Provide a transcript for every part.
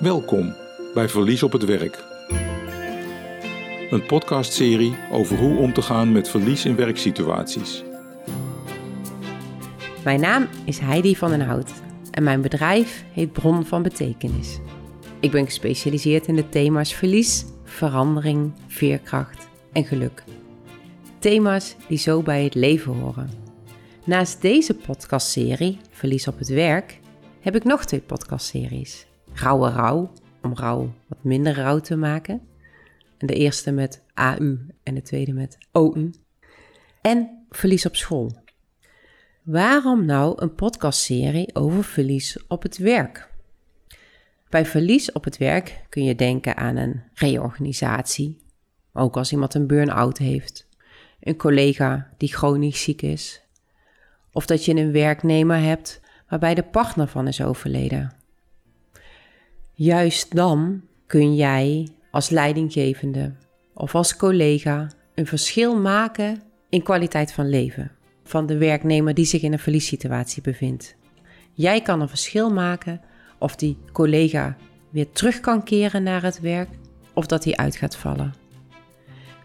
Welkom bij Verlies op het Werk. Een podcastserie over hoe om te gaan met verlies in werksituaties. Mijn naam is Heidi van den Hout en mijn bedrijf heet Bron van Betekenis. Ik ben gespecialiseerd in de thema's verlies, verandering, veerkracht en geluk. Thema's die zo bij het leven horen. Naast deze podcastserie, Verlies op het Werk, heb ik nog twee podcastseries. Rauwe Rauw, om rouw wat minder rauw te maken. En de eerste met AU en de tweede met OU. En Verlies op school. Waarom nou een podcastserie over verlies op het werk? Bij verlies op het werk kun je denken aan een reorganisatie, ook als iemand een burn-out heeft, een collega die chronisch ziek is, of dat je een werknemer hebt waarbij de partner van is overleden. Juist dan kun jij als leidinggevende of als collega een verschil maken in kwaliteit van leven van de werknemer die zich in een verliessituatie bevindt. Jij kan een verschil maken of die collega weer terug kan keren naar het werk of dat hij uit gaat vallen.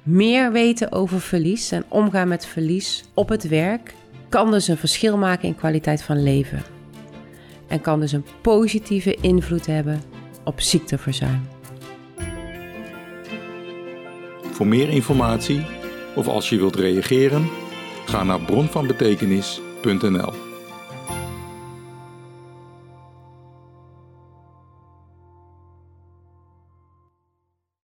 Meer weten over verlies en omgaan met verlies op het werk kan dus een verschil maken in kwaliteit van leven. En kan dus een positieve invloed hebben op ziekteverzuim. Voor meer informatie of als je wilt reageren, ga naar bronvanbetekenis.nl.